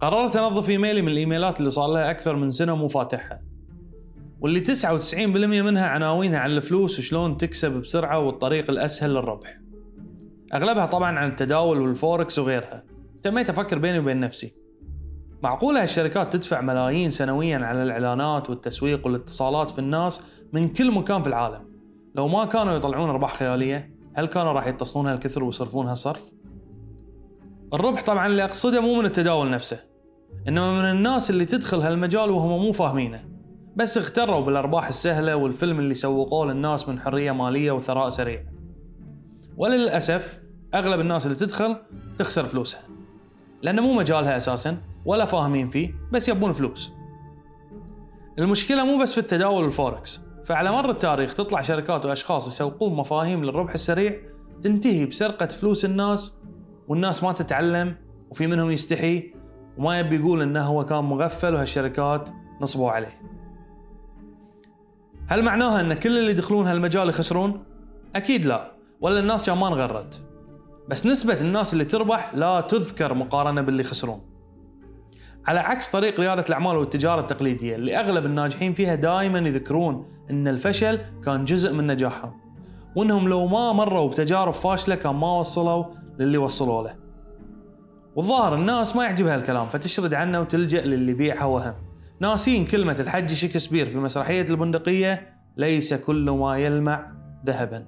قررت أنظف إيميلي من الإيميلات اللي صار لها أكثر من سنة مو فاتحها واللي 99% منها عناوينها عن الفلوس وشلون تكسب بسرعة والطريق الأسهل للربح. أغلبها طبعا عن التداول والفوركس وغيرها. تميت أفكر بيني وبين نفسي. معقوله هالشركات تدفع ملايين سنويا على الإعلانات والتسويق والاتصالات في الناس من كل مكان في العالم. لو ما كانوا يطلعون أرباح خيالية، هل كانوا راح يتصلون هالكثر ويصرفونها صرف؟ الربح طبعا اللي أقصده مو من التداول نفسه، إنما من الناس اللي تدخل هالمجال وهم مو فاهمينه. بس اغتروا بالأرباح السهلة والفيلم اللي سوقوه للناس من حرية مالية وثراء سريع. وللأسف أغلب الناس اللي تدخل تخسر فلوسها. لأنه مو مجالها أساسا ولا فاهمين فيه بس يبون فلوس. المشكلة مو بس في التداول والفوركس، فعلى مر التاريخ تطلع شركات وأشخاص يسوقون مفاهيم للربح السريع تنتهي بسرقة فلوس الناس والناس ما تتعلم وفي منهم يستحي وما يبي يقول إنه هو كان مغفل وهالشركات نصبوا عليه. هل معناها إن كل اللي يدخلون هالمجال يخسرون؟ أكيد لا، ولا الناس كان ما انغرت. بس نسبة الناس اللي تربح لا تذكر مقارنة باللي يخسرون. على عكس طريق ريادة الأعمال والتجارة التقليدية اللي أغلب الناجحين فيها دائما يذكرون أن الفشل كان جزء من نجاحهم وأنهم لو ما مروا بتجارب فاشلة كان ما وصلوا للي وصلوا له. والظاهر الناس ما يعجبها الكلام فتشرد عنه وتلجأ للي بيعها وهم. ناسين كلمة الحج شكسبير في مسرحية البندقية ليس كل ما يلمع ذهبا.